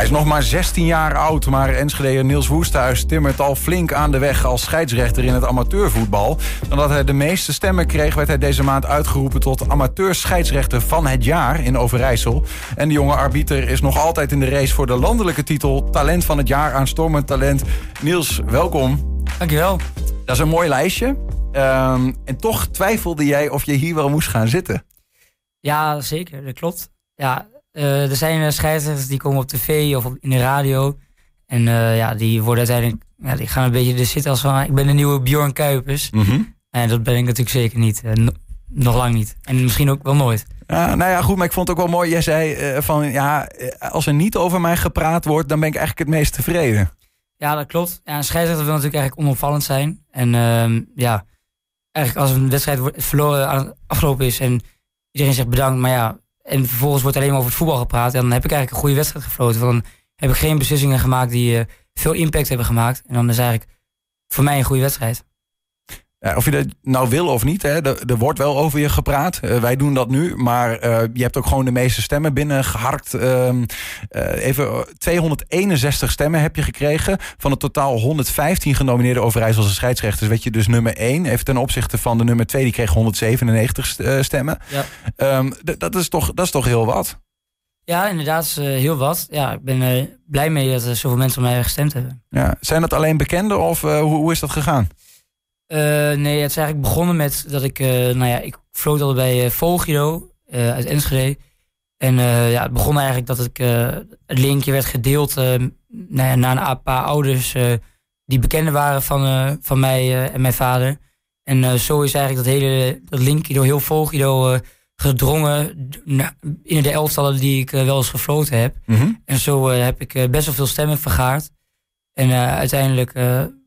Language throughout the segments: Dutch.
Hij is nog maar 16 jaar oud, maar Enschede Niels Woesthuis timmert al flink aan de weg als scheidsrechter in het amateurvoetbal. Nadat hij de meeste stemmen kreeg, werd hij deze maand uitgeroepen tot amateurscheidsrechter van het jaar in Overijssel. En de jonge arbiter is nog altijd in de race voor de landelijke titel Talent van het jaar aan Stormend Talent. Niels, welkom. Dankjewel. Dat is een mooi lijstje. Ehm, en toch twijfelde jij of je hier wel moest gaan zitten. Ja, zeker. Dat klopt. Ja, er zijn uh, scheidsrechters die komen op tv of op, in de radio. En uh, ja, die worden uiteindelijk, ja, die gaan een beetje er zitten als van, ik ben de nieuwe Bjorn Kuipers. Mm -hmm. En dat ben ik natuurlijk zeker niet. nog lang niet. En misschien ook wel nooit. Ja, nou ja, goed, maar ik vond het ook wel mooi. Jij zei van, ja, als er niet over mij gepraat wordt, dan ben ik eigenlijk het meest tevreden. Ja, dat klopt. Ja, een scheidsrechter wil natuurlijk eigenlijk onopvallend zijn. En ehm, ja, eigenlijk als een wedstrijd verloren afgelopen is en iedereen zegt bedankt, maar ja, en vervolgens wordt alleen maar over het voetbal gepraat, dan heb ik eigenlijk een goede wedstrijd gefloten. Want dan heb ik geen beslissingen gemaakt die uh, veel impact hebben gemaakt. En dan is eigenlijk voor mij een goede wedstrijd. Ja, of je dat nou wil of niet, hè, er, er wordt wel over je gepraat. Uh, wij doen dat nu, maar uh, je hebt ook gewoon de meeste stemmen binnengeharkt. Uh, even 261 stemmen heb je gekregen. Van het totaal 115 genomineerde Overijsselse scheidsrechters werd je dus nummer 1. Even ten opzichte van de nummer 2, die kreeg 197 stemmen. Ja. Um, dat, is toch, dat is toch heel wat? Ja, inderdaad, is, heel wat. Ja, ik ben blij mee dat er zoveel mensen op mij gestemd hebben. Ja. Zijn dat alleen bekenden of hoe, hoe is dat gegaan? Uh, nee, het is eigenlijk begonnen met dat ik, uh, nou ja, ik floot al bij uh, Volgiro uit Enschede. En ja, het begon eigenlijk dat ik, het linkje werd gedeeld nou ja, naar een paar ouders die bekenden waren van, van mij en mijn vader. En zo is eigenlijk dat hele dat linkje door heel Volgiro gedrongen in de elftallen die ik wel eens gefloten heb. Mm -hmm. En zo heb ik best wel veel stemmen vergaard. En uiteindelijk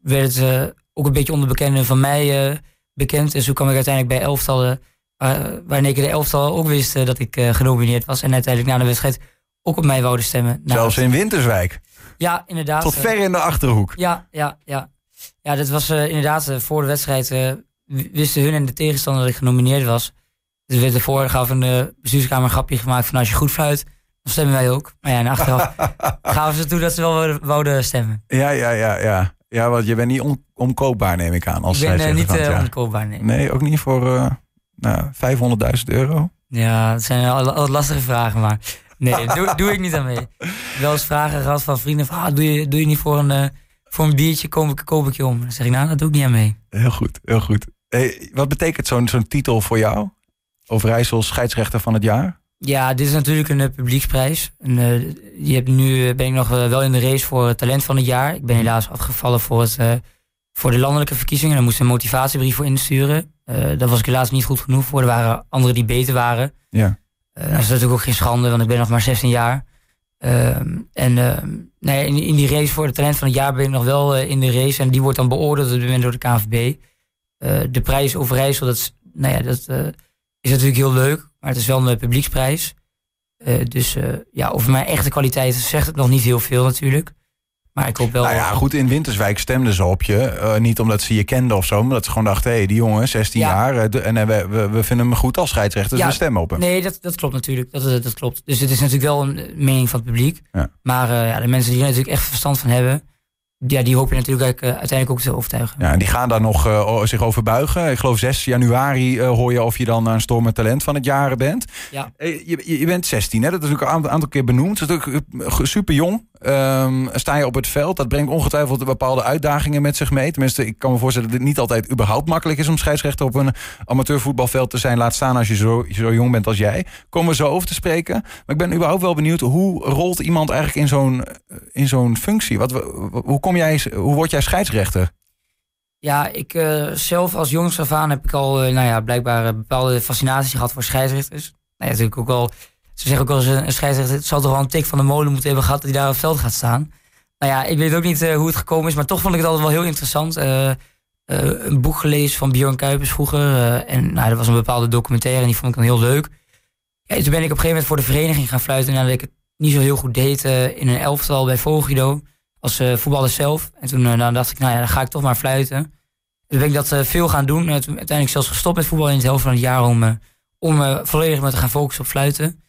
werd het ook een beetje onder bekenden van mij uh, bekend. En zo kwam ik uiteindelijk bij elftallen, uh, waarin ik de elftal ook wist uh, dat ik genomineerd was. En uiteindelijk na de wedstrijd ook op mij wouden stemmen. Zelfs in Winterswijk? Ja, inderdaad. Tot ver in de Achterhoek? Ja, ja, ja. Ja, dat was inderdaad voor de wedstrijd wisten hun en de tegenstander dat ik genomineerd was. Dus werd ervoor gaf een de bestuurskamer een grapje gemaakt van als je goed fluit, dan stemmen wij ook. Maar ja, en achteraf gaven ze toe dat ze wel wouden stemmen. Ja, ja, ja, ja. Ja, want je bent niet on omkoopbaar, neem ik aan. Als ik ben uh, niet uh, omkoopbaar, nee. Nee, ook niet voor uh, nou, 500.000 euro? Ja, dat zijn altijd lastige vragen, maar nee, doe, doe ik niet aan mee. Wel eens vragen gehad van vrienden van, ah, doe, je, doe je niet voor een, voor een biertje, koop ik, koop ik je om. Dan zeg ik, nou, dat doe ik niet aan mee. Heel goed, heel goed. Hey, wat betekent zo'n zo'n titel voor jou? Overijssel scheidsrechter van het jaar? Ja, dit is natuurlijk een uh, publieksprijs. En, uh, je hebt nu uh, ben ik nog wel in de race voor het talent van het jaar. Ik ben helaas afgevallen voor, het, voor de landelijke verkiezingen. Daar moest een motivatiebrief voor insturen. daar was ik helaas niet goed genoeg voor. Er waren anderen die beter waren. Ja. dat is natuurlijk ook geen schande, want ik ben nog maar 16 jaar. Ehm, en nee, in, in, die race voor het talent van het jaar ben ik nog wel in de race. En die wordt dan beoordeeld op dit moment door de KNVB. de prijs Overijssel, dat, is, nou ja, dat is natuurlijk heel leuk. Maar het is wel een publieksprijs. Uh, dus uh, ja, over mijn echte kwaliteit zegt het nog niet heel veel natuurlijk. Maar ik hoop wel... Nou ja, goed, in Winterswijk stemden ze op je. Uh, niet omdat ze je kenden of zo, maar dat ze gewoon dachten... hé, hey, die jongen, 16 ja. jaar, de, en we, we, we, vinden hem goed als scheidsrechter, dus ja, we stemmen op hem. Nee, dat, dat klopt natuurlijk. Dat, dat klopt. Dus het is natuurlijk wel een mening van het publiek. Ja. Maar ja, de mensen die er natuurlijk echt verstand van hebben ja, die hoop je natuurlijk uh, uiteindelijk ook te overtuigen. Ja, en die gaan daar nog uh, zich over buigen. Ik geloof 6 januari uh, hoor je of je dan een storm met talent van het jaar bent. Ja. Je, je, bent 16, hè? dat is natuurlijk een aantal keer benoemd. Dat is natuurlijk super jong. Um, sta je op het veld. Dat brengt ongetwijfeld bepaalde uitdagingen met zich mee. Tenminste, ik kan me voorstellen dat het niet altijd überhaupt makkelijk is om scheidsrechter op een amateurvoetbalveld te zijn. Laat staan als je zo, zo jong bent als jij. Komen we zo over te spreken. Maar ik ben überhaupt wel benieuwd, hoe rolt iemand eigenlijk in zo'n in zo'n functie? Wat, hoe, kom jij, hoe word jij scheidsrechter? Ja, ik uh, zelf als jongens af heb ik al uh, nou ja, blijkbaar bepaalde fascinatie gehad voor scheidsrechters. Nou natuurlijk ook wel ze zeggen ook wel eens, een scheidsrechter het zal toch wel een tik van de molen moeten hebben gehad dat hij daar op het veld gaat staan. Nou ja, ik weet ook niet uh, hoe het gekomen is, maar toch vond ik het altijd wel heel interessant. Uh, uh, een boek gelezen van Björn Kuipers vroeger. en nou, dat was een bepaalde documentaire en die vond ik dan heel leuk. Ja, toen ben ik op een gegeven moment voor de vereniging gaan fluiten nadat ik het niet zo heel goed deed in een elftal bij Volgido. Als voetballer zelf. En toen nou, dacht ik, nou ja, dan ga ik toch maar fluiten. Dus ben ik dat veel gaan doen. En toen uiteindelijk zelfs gestopt met voetbal in het helft van het jaar om, om volledig me te gaan focussen op fluiten.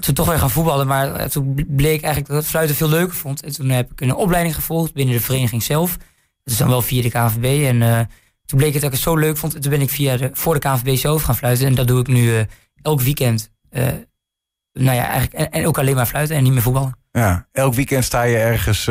Toen toch weer gaan voetballen, maar toen bleek eigenlijk dat ik fluiten veel leuker vond. En toen heb ik een opleiding gevolgd binnen de vereniging zelf. Dat is dan wel via de KNVB. En toen bleek het dat ik het zo leuk vond. En toen ben ik via de, voor de KNVB zelf gaan fluiten. En dat doe ik nu elk weekend. nou ja, eigenlijk, en, en, ook alleen maar fluiten en niet meer voetballen. Ja, elk weekend sta je ergens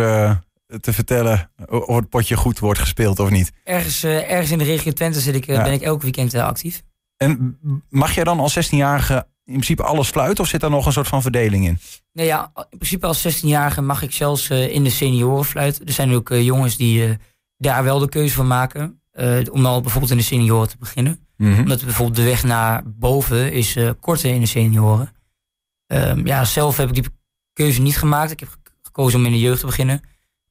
te vertellen of het potje goed wordt gespeeld of niet? Ergens, ergens in de regio Twente zit ik, ben ik elk weekend actief. En mag jij dan als 16-jarige in principe alles fluiten of zit daar nog een soort van verdeling in? Nee, ja, in principe als 16-jarige mag ik zelfs in de senioren fluiten. Er zijn ook jongens die daar wel de keuze van maken. om al bijvoorbeeld in de senioren te beginnen. Mm Omdat bijvoorbeeld de weg naar boven is korter in de senioren. Um, ja, zelf heb ik die keuze niet gemaakt. Ik heb gekozen om in de jeugd te beginnen.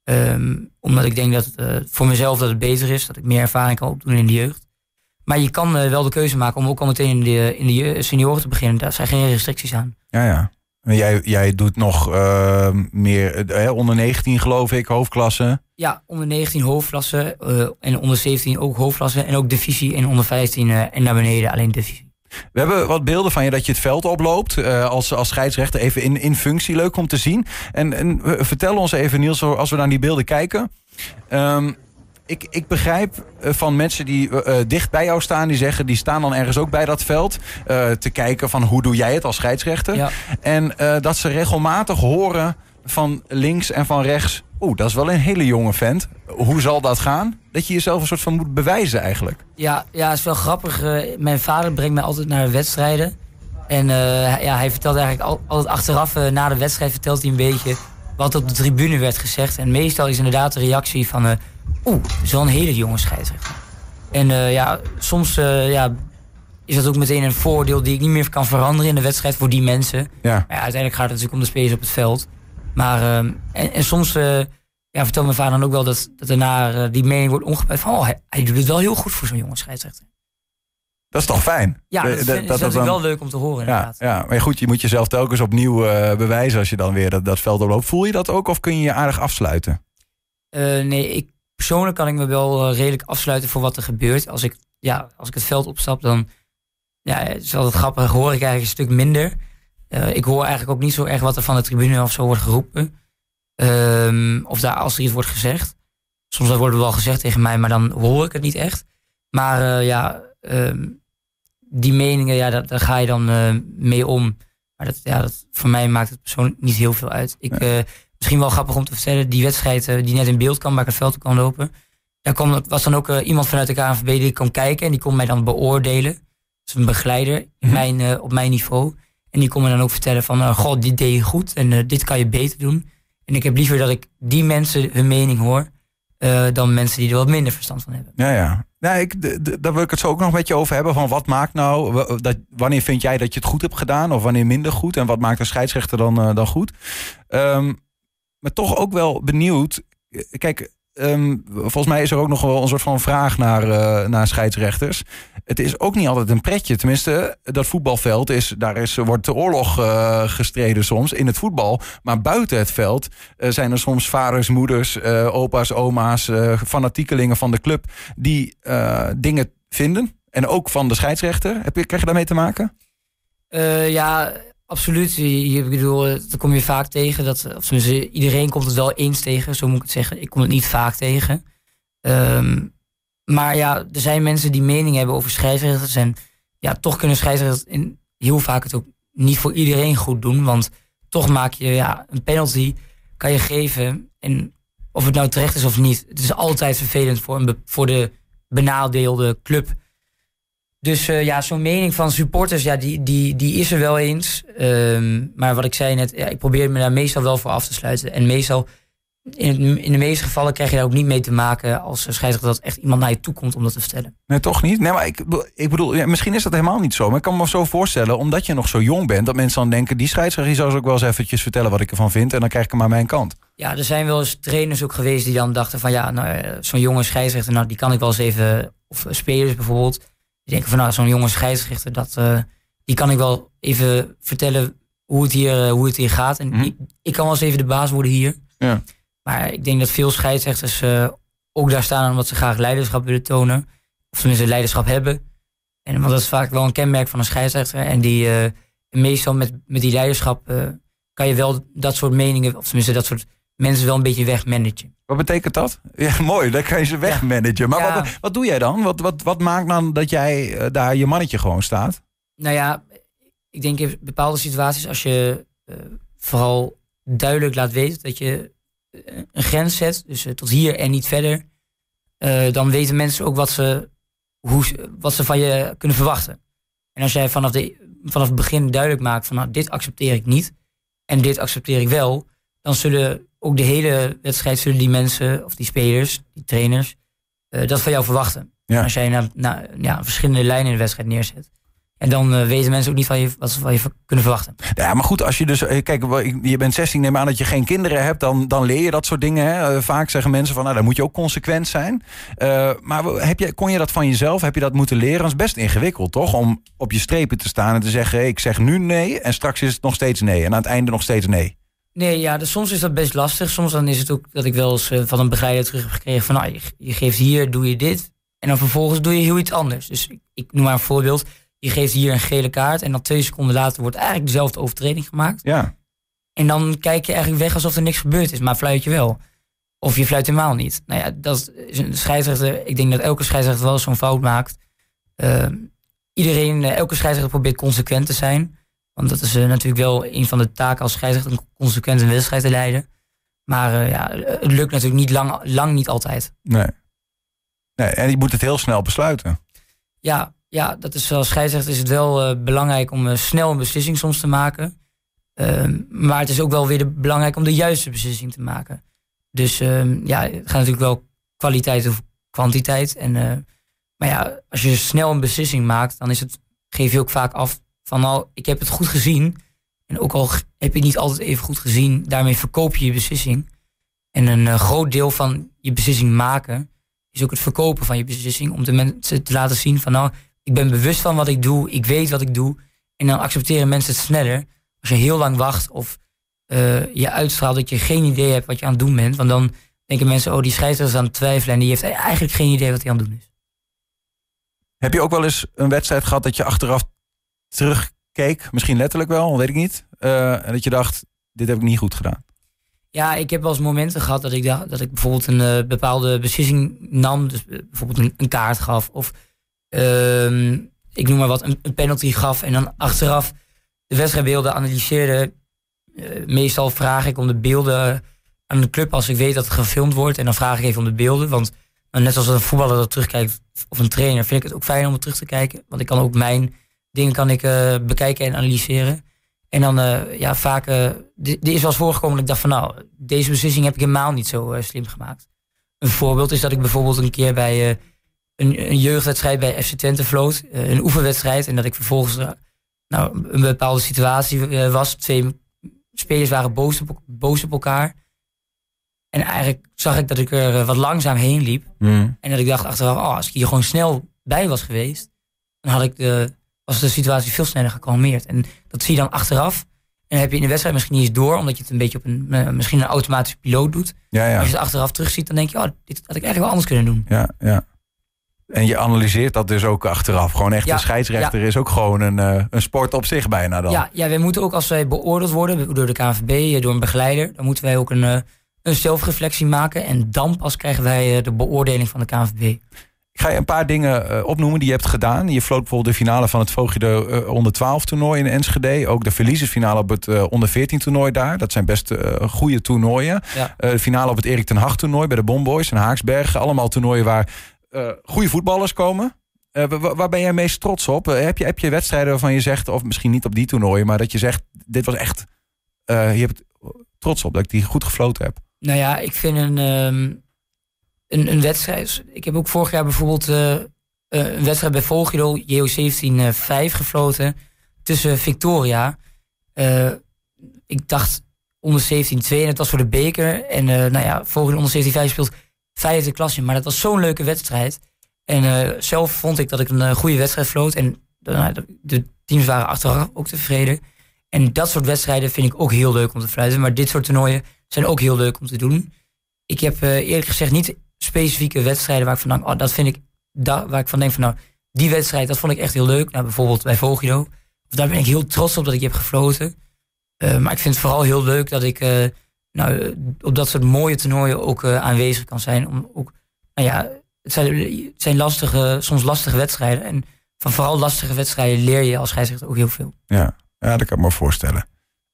Um, omdat ik denk dat het, voor mezelf dat het beter is. Dat ik meer ervaring kan opdoen in de jeugd. Maar je kan uh, wel de keuze maken om ook al meteen in de, in de senioren te beginnen. Daar zijn geen restricties aan. Ja, ja. Jij, jij doet nog uh, meer eh, onder 19 geloof ik, hoofdklasse. Ja, onder 19 hoofdklasse en onder 17 ook hoofdklasse. En ook divisie en onder 15 en naar beneden alleen divisie. We hebben wat beelden van je dat je het veld oploopt als, als scheidsrechter. Even in, in functie, leuk om te zien. En, en vertel ons even Niels, als we naar die beelden kijken. Um, ik, ik begrijp eh, van mensen die uh, dicht bij jou staan, die zeggen, die staan dan ergens ook bij dat veld. Uh, te kijken van hoe doe jij het als scheidsrechter. Ja. En dat ze regelmatig horen van links en van rechts. Oeh, dat is wel een hele jonge vent. Hoe zal dat gaan? Dat je jezelf een soort van moet bewijzen eigenlijk. Ja, ja is wel grappig. Mijn vader brengt mij altijd naar wedstrijden. En ja, hij vertelt eigenlijk al, altijd achteraf, na de wedstrijd, vertelt hij een beetje wat op de tribune werd gezegd. En meestal is inderdaad de reactie van, oeh, dat is wel een hele jonge scheidsrechter. En ja, soms ja, is dat ook meteen een voordeel die ik niet meer kan veranderen in de wedstrijd voor die mensen. Ja. Maar ja, uiteindelijk gaat het natuurlijk om de spelers op het veld. Maar uh, en, en, soms uh, ja, vertelt mijn vader dan ook wel dat, dat daarna die mening wordt omgebouwd van oh, hij, hij, doet het wel heel goed voor zo'n jonge scheidsrechter. Dat is toch fijn? Ja, dat, dat, dat, dat is dan... wel leuk om te horen. Ja, inderdaad. ja, maar goed, je moet jezelf telkens opnieuw bewijzen als je dan weer dat, dat veld oploopt. Voel je dat ook of kun je je aardig afsluiten? nee, ik, persoonlijk kan ik me wel redelijk afsluiten voor wat er gebeurt. Als ik, ja, als ik het veld opstap, dan ja, het is altijd grappig, hoor ik eigenlijk een stuk minder. Uh, ik hoor eigenlijk ook niet zo erg wat er van de tribune of zo wordt geroepen. Um, of daar als er iets wordt gezegd. Soms wordt er wel gezegd tegen mij, maar dan hoor ik het niet echt. Maar uh, ja, um, die meningen, ja, daar, daar ga je dan mee om. Maar dat, ja, dat, voor mij maakt het persoonlijk niet heel veel uit. Ik, ja. Misschien wel grappig om te vertellen, die wedstrijd die net in beeld kwam, waar ik het veld op kan lopen. Daar kwam, was dan ook iemand vanuit de KNVB die kon kijken en die kon mij dan beoordelen. Dus een begeleider mm mijn, op mijn niveau. En die komen dan ook vertellen van, god, dit deed je goed en dit kan je beter doen. En ik heb liever dat ik die mensen hun mening hoor, uh, dan mensen die er wat minder verstand van hebben. Ja, ja. Nou, ik, daar wil ik het zo ook nog een beetje over hebben. Van wat maakt nou, dat, wanneer vind jij dat je het goed hebt gedaan of wanneer minder goed? En wat maakt een scheidsrechter dan, dan goed? Um, maar toch ook wel benieuwd. Kijk, Um, volgens mij is er ook nog wel een soort van vraag naar, uh, naar scheidsrechters. Het is ook niet altijd een pretje. Tenminste, dat voetbalveld is, daar is, wordt de oorlog uh, gestreden soms in het voetbal. Maar buiten het veld zijn er soms vaders, moeders, opa's, oma's, fanatiekelingen van de club die dingen vinden. En ook van de scheidsrechter. Heb je, krijg je daarmee te maken? ja, Absoluut. Ik bedoel, dat kom je vaak tegen. Dat, of tenminste, iedereen komt het wel eens tegen, zo moet ik het zeggen. Ik kom het niet vaak tegen. Um, maar ja, er zijn mensen die mening hebben over scheidsrechters. En ja, toch kunnen scheidsrechters in, heel vaak het ook niet voor iedereen goed doen. Want toch maak je ja, een penalty, kan je geven. En of het nou terecht is of niet, het is altijd vervelend voor, een, voor de benadeelde club. Dus uh, ja, zo'n mening van supporters, ja, die, die, die is er wel eens. Um, maar wat ik zei net, ja, ik probeer me daar meestal wel voor af te sluiten. En meestal, in, in de meeste gevallen krijg je daar ook niet mee te maken als scheidsrechter dat echt iemand naar je toe komt om dat te vertellen. Nee, toch niet? Nee, maar ik, ik bedoel, ja, misschien is dat helemaal niet zo. Maar ik kan me zo voorstellen, omdat je nog zo jong bent, dat mensen dan denken, die scheidsrechter zou ook wel eens eventjes vertellen wat ik ervan vind. En dan krijg ik hem aan mijn kant. Ja, er zijn wel eens trainers ook geweest die dan dachten van ja, nou, eh, zo'n jonge scheidsrechter, nou, die kan ik wel eens even, of spelers bijvoorbeeld die denken van nou, zo'n jonge scheidsrechter, dat, uh, die kan ik wel even vertellen hoe het hier, uh, hoe het hier gaat. En mm -hmm. ik, ik, kan wel eens even de baas worden hier. Ja. Maar ik denk dat veel scheidsrechters uh, ook daar staan omdat ze graag leiderschap willen tonen. Of tenminste leiderschap hebben. En want dat is vaak wel een kenmerk van een scheidsrechter. En die meestal met, met die leiderschap kan je wel dat soort meningen, of tenminste dat soort mensen wel een beetje wegmanagen. Wat betekent dat? Ja, mooi, dan kan je ze wegmanagen. Maar wat, wat doe jij dan? Wat, wat, wat maakt dan dat jij uh, daar je mannetje gewoon staat? Nou ja, ik denk in bepaalde situaties als je uh, vooral duidelijk laat weten dat je een grens zet, dus tot hier en niet verder, dan weten mensen ook wat ze, hoe, wat ze van je kunnen verwachten. En als jij vanaf, de, vanaf het begin duidelijk maakt van nou, dit accepteer ik niet en dit accepteer ik wel, dan zullen ook de hele wedstrijd zullen die mensen of die spelers, die trainers, uh, dat van jou verwachten. Als jij na, na, ja, verschillende lijnen in de wedstrijd neerzet. En dan uh, weten mensen ook niet van je, wat ze van je kunnen verwachten. Ja, maar goed, als je dus. Eh, kijk, je bent 16, neem aan dat je geen kinderen hebt. Dan, dan leer je dat soort dingen. Hè? Vaak zeggen mensen van. Nou, dan moet je ook consequent zijn. Uh, maar heb je, kon je dat van jezelf? Heb je dat moeten leren? Dat is best ingewikkeld, toch? Om op je strepen te staan en te zeggen: hey, ik zeg nu nee. En straks is het nog steeds nee. En aan het einde nog steeds nee. Nee, ja, dus soms is dat best lastig. Soms dan is het ook dat ik wel eens uh, van een begeleider terug heb gekregen van nou, je, je, geeft hier, doe je dit. En dan vervolgens doe je heel iets anders. Dus ik, ik, noem maar een voorbeeld. Je geeft hier een gele kaart en dan twee seconden later wordt eigenlijk dezelfde overtreding gemaakt. Ja. En dan kijk je eigenlijk weg alsof er niks gebeurd is, maar fluit je wel. Of je fluit helemaal niet. Nou ja, dat is een scheidsrechter. Ik denk dat elke scheidsrechter wel zo'n fout maakt. Uh, iedereen, elke scheidsrechter probeert consequent te zijn. Want dat is uh, natuurlijk wel een van de taken als scheidsrechter, een consequent een wedstrijd te leiden. Maar uh, ja, het lukt natuurlijk niet lang, lang niet altijd. Nee. nee. En je moet het heel snel besluiten. Ja, ja dat is als scheidsrechter is het wel uh, belangrijk om snel een beslissing soms te maken. Ehm, maar het is ook wel weer de, belangrijk om de juiste beslissing te maken. Dus ehm, ja, het gaat natuurlijk wel kwaliteit of kwantiteit. En, maar ja, als je snel een beslissing maakt, dan is het, geef je ook vaak af van nou, ik heb het goed gezien. En ook al heb je het niet altijd even goed gezien, daarmee verkoop je je beslissing. En een uh, groot deel van je beslissing maken is ook het verkopen van je beslissing. Om de mensen te laten zien van nou, ik ben bewust van wat ik doe, ik weet wat ik doe. En dan accepteren mensen het sneller. Als je heel lang wacht of uh, je uitstraalt dat je geen idee hebt wat je aan het doen bent. Want dan denken mensen, oh die scheidsrechter is aan het twijfelen en die heeft eigenlijk geen idee wat hij aan het doen is. Heb je ook wel eens een wedstrijd gehad dat je achteraf terugkeek, misschien letterlijk wel, weet ik niet. Uh, en dat je dacht, dit heb ik niet goed gedaan. Ja, ik heb wel eens momenten gehad dat ik, dacht, dat ik bijvoorbeeld een uh, bepaalde beslissing nam. Dus uh, bijvoorbeeld een, een, kaart gaf. Of uh, ik noem maar wat, een, penalty gaf. En dan achteraf de wedstrijdbeelden analyseerde. meestal vraag ik om de beelden aan de club als ik weet dat het gefilmd wordt. En dan vraag ik even om de beelden. Want net als een voetballer dat terugkijkt, of een trainer, vind ik het ook fijn om het terug te kijken. Want ik kan ook mijn dingen kan ik uh, bekijken en analyseren. En dan, uh, ja, vaak, uh, dit is wel eens voorgekomen dat ik dacht van, nou, deze beslissing heb ik helemaal niet zo slim gemaakt. Een voorbeeld is dat ik bijvoorbeeld een keer bij een, een, jeugdwedstrijd bij FC Twente vloot, een oefenwedstrijd, en dat ik vervolgens, nou, een bepaalde situatie was. Twee spelers waren boos op, boos op elkaar. En eigenlijk zag ik dat ik er wat langzaam heen liep. Mm. En dat ik dacht achteraf, oh, als ik hier gewoon snel bij was geweest, dan had ik de, was de situatie veel sneller gekalmeerd. En dat zie je dan achteraf. En heb je in de wedstrijd misschien niet eens door, omdat je het een beetje op een, uh, misschien een automatische piloot doet. Ja, ja. Als je het achteraf terugziet, dan denk je, oh, dit had ik eigenlijk wel anders kunnen doen. Ja, ja. En je analyseert dat dus ook achteraf. Gewoon echt, ja, de scheidsrechter is ook gewoon een, uh, een sport op zich bijna dan. Ja, ja, wij moeten ook als wij beoordeeld worden door de KNVB, eh, door een begeleider, dan moeten wij ook een, uh, een zelfreflectie maken. En dan pas krijgen wij de beoordeling van de KNVB. Ik ga je een paar dingen uh, opnoemen die je hebt gedaan. Je floot bijvoorbeeld de finale van het Voogje uh, onder 12 toernooi in Enschede. Ook de verliezersfinale op het uh, onder 14 toernooi daar. Dat zijn best goede toernooien. Ja. de finale op het Erik ten Hag toernooi bij de Bomboys en Haaksbergen. Allemaal toernooien waar goede voetballers komen. Waar, waar ben jij meest trots op? heb, je, heb je wedstrijden waarvan je zegt, of misschien niet op die toernooien, maar dat je zegt, dit was echt, je hebt trots op dat ik die goed gefloten heb? Nou ja, ik vind een... Um een, een wedstrijd. Ik heb ook vorig jaar bijvoorbeeld uh, een wedstrijd bij Volgiro, JO 17 5 gefloten tussen Victoria. Ik dacht onder 17 2 en het was voor de beker. En nou ja, Volgiro onder 17 5 speelt vijfde klasje. Maar dat was zo'n leuke wedstrijd. En zelf vond ik dat ik een goede wedstrijd floot. En de, de teams waren achteraf ook tevreden. En dat soort wedstrijden vind ik ook heel leuk om te fluiten. Maar dit soort toernooien zijn ook heel leuk om te doen. Ik heb eerlijk gezegd niet specifieke wedstrijden waar ik van denk, oh, dat vind ik, daar, waar ik van denk van nou, die wedstrijd, dat vond ik echt heel leuk. Nou, bijvoorbeeld bij Vogido, daar ben ik heel trots op dat ik heb gefloten. Uh, maar ik vind het vooral heel leuk dat ik uh, nou, op dat soort mooie toernooien ook aanwezig kan zijn. Om ook, nou ja, het zijn, het zijn lastige, soms lastige wedstrijden. En van vooral lastige wedstrijden leer je als scheidsrechter ook heel veel. Ja, ja dat kan ik me voorstellen.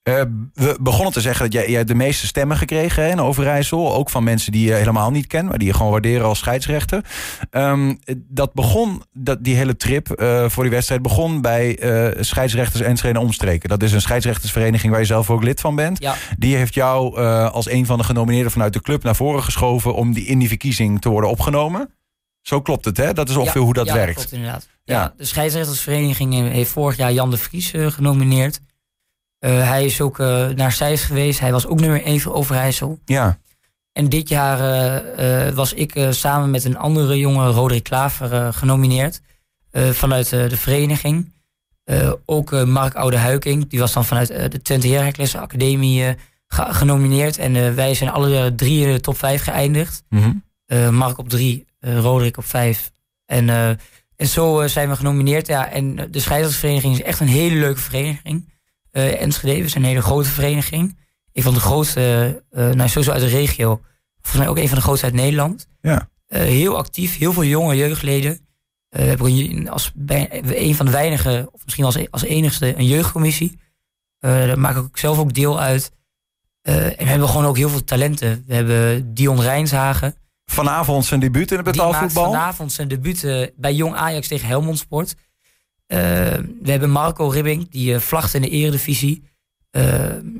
Uh, we begonnen te zeggen dat jij, jij de meeste stemmen gekregen hè, in Overijssel. Ook van mensen die je helemaal niet kent, maar die je gewoon waarderen als scheidsrechter. Um, dat begon, dat, die hele trip uh, voor die wedstrijd begon bij uh, scheidsrechters en trainen omstreken. Dat is een scheidsrechtersvereniging waar je zelf ook lid van bent. Ja. Die heeft jou als een van de genomineerden vanuit de club naar voren geschoven om die, in die verkiezing te worden opgenomen. Zo klopt het, hè? Dat is ongeveer ja, hoe dat ja, werkt. Dat klopt inderdaad. Ja. ja. de scheidsrechtersvereniging heeft vorig jaar Jan de Vries genomineerd. Uh, hij is ook uh, naar Zeist geweest. Hij was ook nummer 1 voor Overijssel. Ja. En dit jaar uh, was ik samen met een andere jongen, Roderick Klaver, genomineerd. vanuit de vereniging. ook Mark Oude Huiking, die was dan vanuit de Twente Heracles Academie genomineerd. En wij zijn alle drie in de top 5 geëindigd. Mm -hmm. Mark op 3, Roderick op 5. En, en zo zijn we genomineerd. Ja, en de scheidsrechtersvereniging is echt een hele leuke vereniging. Uh, Enschede. We zijn een hele grote vereniging. Een van de grootste, uh, nou sowieso uit de regio. Volgens mij ook een van de grootste uit Nederland. Ja. Heel actief, heel veel jonge jeugdleden. we hebben als bij, een van de weinige, of misschien als, als enigste, een jeugdcommissie. daar maak ik zelf ook deel uit. en we hebben gewoon ook heel veel talenten. We hebben Dion Rijnshagen. Vanavond zijn debuut in het betaalvoetbal? vanavond zijn debuut bij Jong Ajax tegen Helmond Sport. Uh, we hebben Marco Ribbing, die uh, vlagt in de eredivisie. Uh,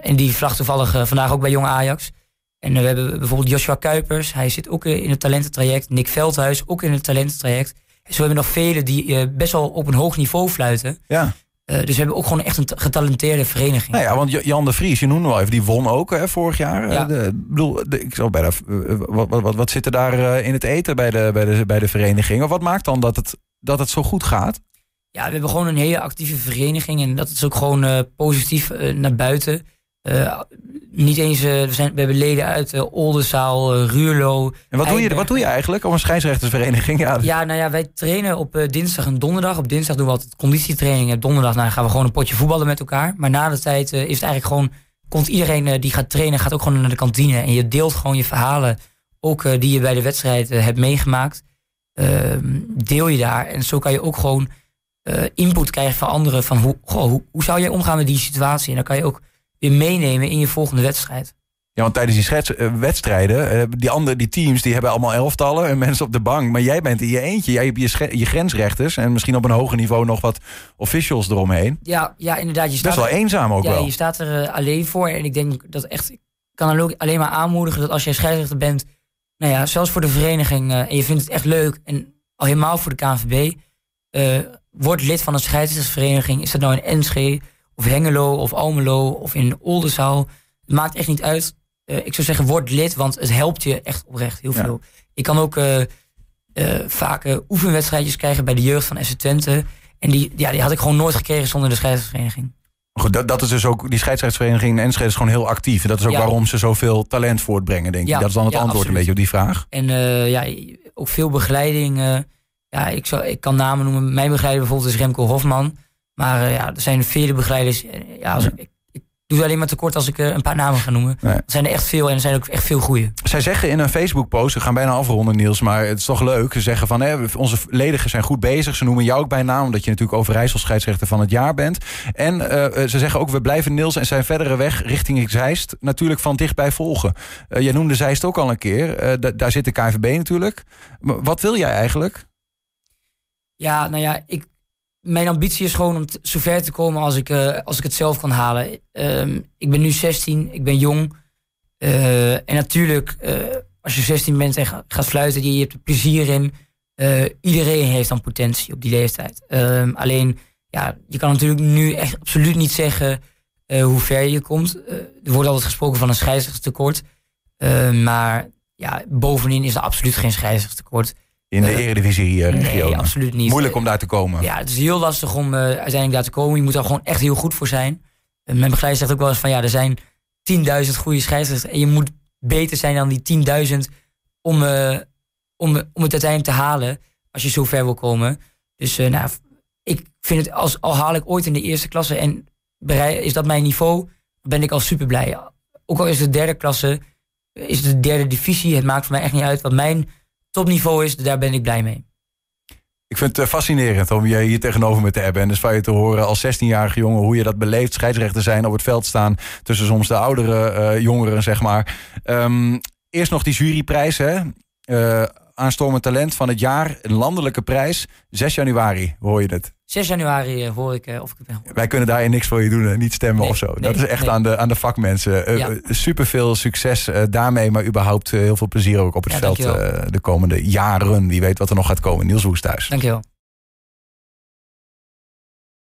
en die vlagt toevallig vandaag ook bij Jong Ajax. En we hebben bijvoorbeeld Joshua Kuipers. Hij zit ook in het talententraject. Nick Veldhuis, ook in het talententraject. En zo hebben we nog velen die best wel op een hoog niveau fluiten. Ja. dus we hebben ook gewoon echt een getalenteerde vereniging. Nou ja, want Jan de Vries, je noemde wel even, die won ook hè, vorig jaar. Ja. De, bedoel, de, ik zou bijna, wat, wat, wat zit er daar in het eten bij de, bij, de, bij de vereniging? Of wat maakt dan dat het, dat het zo goed gaat? Ja, we hebben gewoon een hele actieve vereniging en dat is ook gewoon uh, positief uh, naar buiten. Uh, niet eens, we, zijn, we hebben leden uit Oldenzaal, Ruurlo. En wat doe, je, wat doe je eigenlijk op een scheidsrechtersvereniging? Ja, ja nou ja, wij trainen op dinsdag en donderdag. Op dinsdag doen we altijd conditietraining. Op donderdag nou, gaan we gewoon een potje voetballen met elkaar. Maar na de tijd is het eigenlijk gewoon, komt iedereen die gaat trainen, gaat ook gewoon naar de kantine. En je deelt gewoon je verhalen, ook die je bij de wedstrijd hebt meegemaakt. Ehm, deel je daar. En zo kan je ook gewoon uh, input krijgen van anderen. Van hoe, goh, hoe, hoe, zou jij omgaan met die situatie? En dan kan je ook weer meenemen in je volgende wedstrijd. Ja, want tijdens die schets, uh, wedstrijden, uh, die andere die teams, die hebben allemaal elftallen en mensen op de bank. Maar jij bent in je eentje. Jij hebt je, je grensrechters en misschien op een hoger niveau nog wat officials eromheen. Ja, ja inderdaad. Je staat Best wel er, eenzaam ook ja, wel. je staat er alleen voor. En ik denk dat echt, ik kan alleen maar aanmoedigen dat als jij scheidsrechter bent, nou ja, zelfs voor de vereniging, en je vindt het echt leuk en al helemaal voor de KNVB, word lid van een scheidsrechtersvereniging. Is dat nou in Enschede of Hengelo of Almelo of in Oldenzaal? Het maakt echt niet uit. Uh, ik zou zeggen, word lid, want het helpt je echt oprecht heel veel. Ja. Ik kan ook uh, uh, vaak oefenwedstrijdjes krijgen bij de jeugd van SC Twente. En die, ja, die had ik gewoon nooit gekregen zonder de scheidsrechtsvereniging. Goed, dat, dat is dus ook, die scheidsrechtsvereniging in Enschede is gewoon heel actief. En dat is ook Ja. waarom ze zoveel talent voortbrengen, denk ik. Ja, Dat is dan het antwoord absoluut. een beetje op die vraag. En eh, ja, ook veel begeleiding. Ja, ik, zou, ik kan namen noemen. Mijn begeleider bijvoorbeeld is Remco Hofman. Maar eh, ja, er zijn vele begeleiders. Eh, Ja, als ik, ik, ik doe het alleen maar tekort als ik eh, een paar namen ga noemen. Nee. Er zijn er echt veel en er zijn ook echt veel goede. Zij zeggen in een Facebook-post, we gaan bijna afronden Niels, maar het is toch leuk. Ze zeggen van, hè, onze ledigen zijn goed bezig. Ze noemen jou ook bij naam, omdat je natuurlijk Overijssel scheidsrechter van het jaar bent. En ze zeggen ook, we blijven Niels en zijn verdere weg richting Zeist natuurlijk van dichtbij volgen. Jij noemde Zeist ook al een keer. Da- daar zit de KNVB natuurlijk. Maar wat wil jij eigenlijk? Ja, nou ja, ik, mijn ambitie is gewoon om t- zover te komen als ik, eh, als ik het zelf kan halen. Ehm, ik ben nu 16, ik ben jong. Eh, en natuurlijk, eh, als je 16 bent en ga- gaat fluiten, je, je hebt er plezier in. Iedereen heeft dan potentie op die leeftijd. Ehm, alleen, ja, je kan natuurlijk nu echt absoluut niet zeggen hoe ver je komt. Er wordt altijd gesproken van een scheidsrechtstekort. Eh, maar ja, bovenin is er absoluut geen scheidsrechtstekort. In de Eh, eredivisie eh. Nee, absoluut niet. Moeilijk om daar te komen. Ja, het is heel lastig om eh, uiteindelijk daar te komen. Je moet er gewoon echt heel goed voor zijn. Mijn begeleider zegt ook wel eens van ja, er zijn 10.000 goede scheidsrechters. En je moet beter zijn dan die 10.000 om, eh, om, om het uiteindelijk te halen. Als je zo ver wil komen. Dus nou, ik vind het, als, al haal ik ooit in de eerste klasse en is dat mijn niveau, ben ik al super blij. Ook al is het de derde klasse, is het de derde divisie, het maakt voor mij echt niet uit. Wat mijn topniveau is, daar ben ik blij mee. Ik vind het eh, fascinerend om je hier tegenover me te hebben. En dus van je te horen als 16-jarige jongen hoe je dat beleeft. Scheidsrechter zijn, op het veld staan. Tussen soms de oudere uh, jongeren, zeg maar. Um, eerst nog die juryprijs, hè. Uh, aanstormend talent van het jaar. Een landelijke prijs. 6 januari, hoor je het? 6 januari uh, hoor ik uh, of ik ben. Wij kunnen daar niks voor je doen, niet stemmen nee, of zo. Nee, dat is echt nee. aan, de, aan de vakmensen. Ja. super veel succes daarmee, maar überhaupt heel veel plezier ook op het ja, veld de komende jaren. Wie weet wat er nog gaat komen. Niels Woesthuis. Dankjewel.